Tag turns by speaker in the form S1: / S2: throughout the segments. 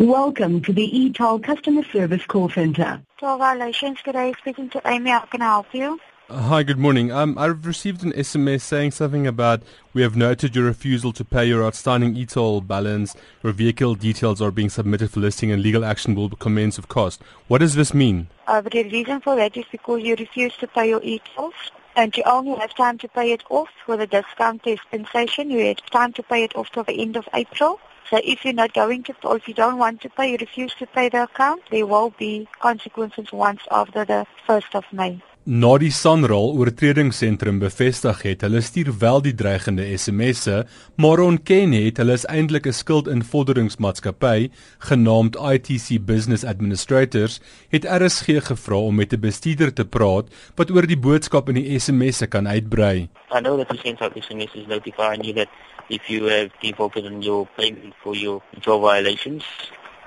S1: Welcome to the eToll customer service call center.
S2: Toll violations today. Speaking to Amy, how can I help you?
S3: Hi, good morning. Um, I've received an SMS saying something about we have noted your refusal to pay your outstanding e-toll balance. Your vehicle details are being submitted for listing and legal action will commence of cost. What does this mean?
S2: Uh, the reason for that is because you refuse to pay your e-tolls and you only have time to pay it off with a discount dispensation. You have time to pay it off till the end of April. So if you're not going to, or if you don't want to pay, you refuse to pay the account, there will be consequences once after the 1st of May.
S3: Na die Sanral oortredingsentrum bevestig het, hulle stuur wel die dreigende SMS'e, maar ontken het hulle is eintlik 'n skuldinvorderingsmaatskappy genaamd ITC Business Administrators, het RSG gevra om met 'n bestuurder te praat wat oor die boodskap in die SMS'e kan uitbrei.
S4: I know that the sent out SMS is notifying you that if you have defaulted on your payment for your job violations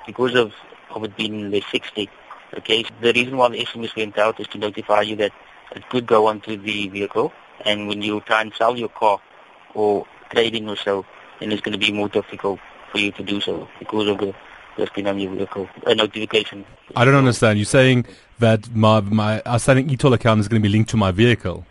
S4: because of, of it being the 60 Okay, so the reason why the SMS went out is to notify you that it could go onto the vehicle, and when you try and sell your car or trading in or so, then it's going to be more difficult for you to do so because of the listing on your vehicle, a notification.
S3: I don't understand. You're saying that my my outstanding e-toll account is going to be linked to my vehicle.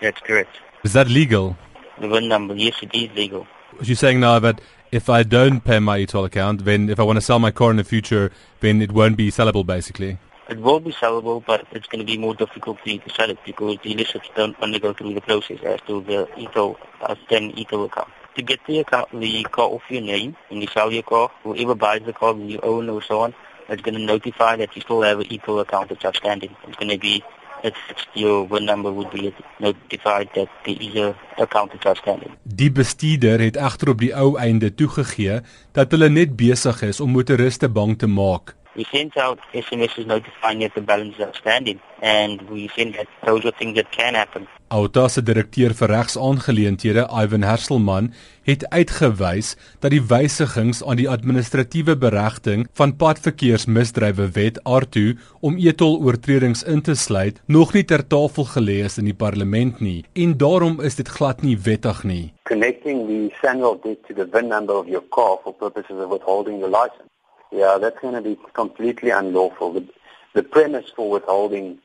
S4: That's correct.
S3: Is that legal?
S4: The VIN number, yes, it is legal.
S3: You're saying now that if I don't pay my e-toll account, then if I want to sell my car in the future, then it won't be sellable, basically.
S4: It will be sellable, but it's going to be more difficult for you to sell it because dealerships don't want to go through the process as to the ETO, as then ETO account. To get the account, the car off your name, when you sell your car, whoever buys the car, you own or so on, it's going to notify that you still have an ETO account that's outstanding. It's going to be it's your VIN number would be notified that the user account is outstanding.
S3: Die bestuurder het egter op die ou einde toegegee dat hulle net besig is om motoriste bang te maak.
S4: We sent out SMSs notifying that the balance is outstanding and we think that those are things that can happen.
S3: Outa se direkteur vir regsaangeleenthede, Ivan Herselman, het uitgewys dat die wysigings aan die administratiewe beregting van padverkeersmisdrywe wet ARTU om etol oortredings in te sluit nog nie ter tafel gelê is in die parlement nie en daarom is dit glad nie wettig nie.
S5: Connecting the SANRAL debt to the VIN number of your car for purposes of withholding the license Yeah, that's going to be completely unlawful. The, the premise for withholding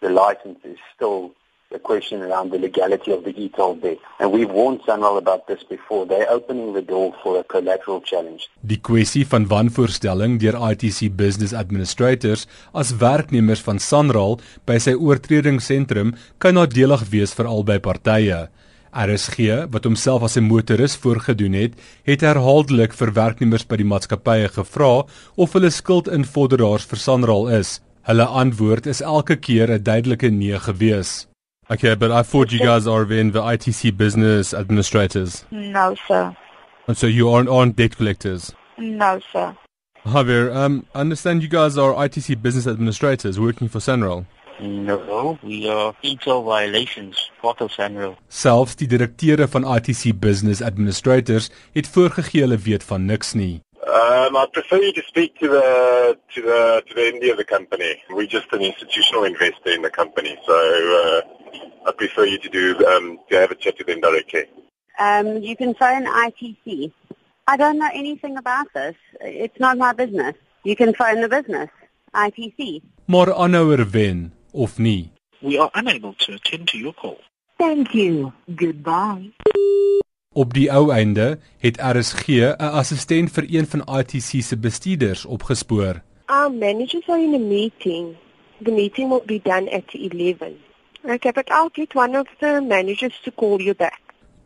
S5: the license is still the question around the legality of the e-toll debt. And we've warned Sunrail about this before. They're opening the door for a collateral challenge.
S3: Die kwessie van wanvoorstelling deur ITC Business Administrators as werknemers van Sunrail by sy oortredingsentrum kan nadelig wees vir albei partye. RSG wat homself as 'n motoris voorgedoen het, het herhaaldelik vir werknemers by die maatskappye gevra of hulle skuldinvorderaars vir Sanral is. Hulle antwoord is elke keer 'n duidelike nee gewees. Okay, but I thought you guys are in the ITC business administrators.
S2: No, sir.
S3: And so you aren't on debt collectors.
S2: No, sir.
S3: Javier, um, I understand you guys are ITC business administrators working for Sanral.
S4: No, we are veto violations, part of Sanro.
S3: Selfs die direkteure van ITC Business Administrators het voorgegee hulle weet van niks nie.
S6: Um, I prefer you to speak to the to the to the MD of the company. We're just an institutional investor in the company, so uh, I prefer you to do um, to have a chat with them directly.
S7: Um, you can phone ITC. I don't know anything about this. It's not my business. You can phone the business, ITC.
S3: Maar aanhouer wen of nie.
S8: We are unable to attend to your call.
S1: Thank you. Goodbye.
S3: Op die ou einde het RSG 'n assistent vir een van ITC se bestuurders opgespoor.
S9: Our managers are in a meeting. The meeting will be done at 11. Okay, but I'll get one of the managers to call you back.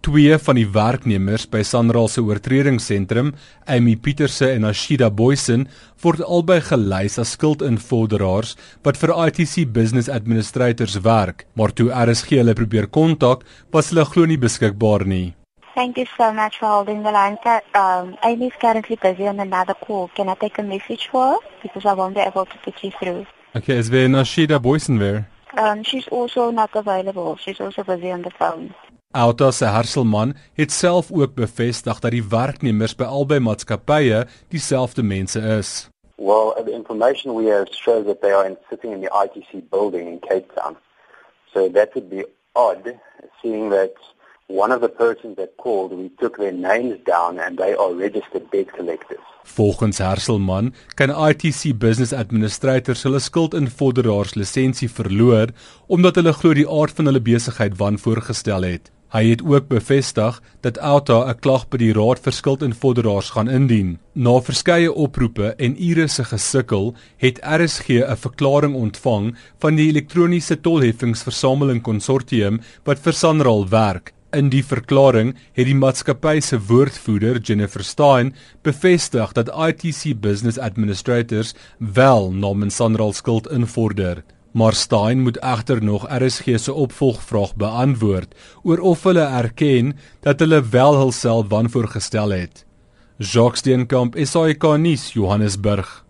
S3: Twee van die werknemers by Sanral se oortredingsentrum, Amy Pieterse en Ashida Boysen, word albei gelys as skuldinvorderaars wat vir ITC Business Administrators werk, maar toe RSG hulle probeer kontak, was hulle glo nie beskikbaar nie.
S2: Thank you so much for holding the line. Um, Amy is currently busy on another call. Can I take a message for her? Because I won't be able to put you through.
S3: Okay, is there Ashida Boysen there?
S2: Um, she's also not available. She's also busy on the phone.
S3: Outa se Herselman het self ook bevestig dat die werknemers by albei maatskappye dieselfde mense is.
S5: Well, the information we have shows that they are in, sitting in the ITC building in Cape Town. So that would be odd, seeing that one of the persons that called, we took their names down and they are registered debt collectors.
S3: Volgens Herselman kan ITC Business Administrators hulle skuldinvorderaars lisensie verloor omdat hulle glo die aard van hulle besigheid wanvoorgestel het. Hy het ook bevestig dat Alta 'n klag by die Raad vir Skuldinvorderaars gaan indien. Na verskeie oproepe en ure se gesukkel, het RSG 'n verklaring ontvang van die elektroniese tolheffingsversameling konsortium wat vir Sanral werk In die verklaring het die maatskappy se woordvoerder Jennifer Stein bevestig dat ITC Business Administrators wel namens Sanral skuld invorder. Maar Stein moet egter nog RSG se opvolgvraag beantwoord oor of hulle erken dat hulle wel hulself wanvoorgestel het. Jacques Steenkamp, SAK nuus, Johannesburg.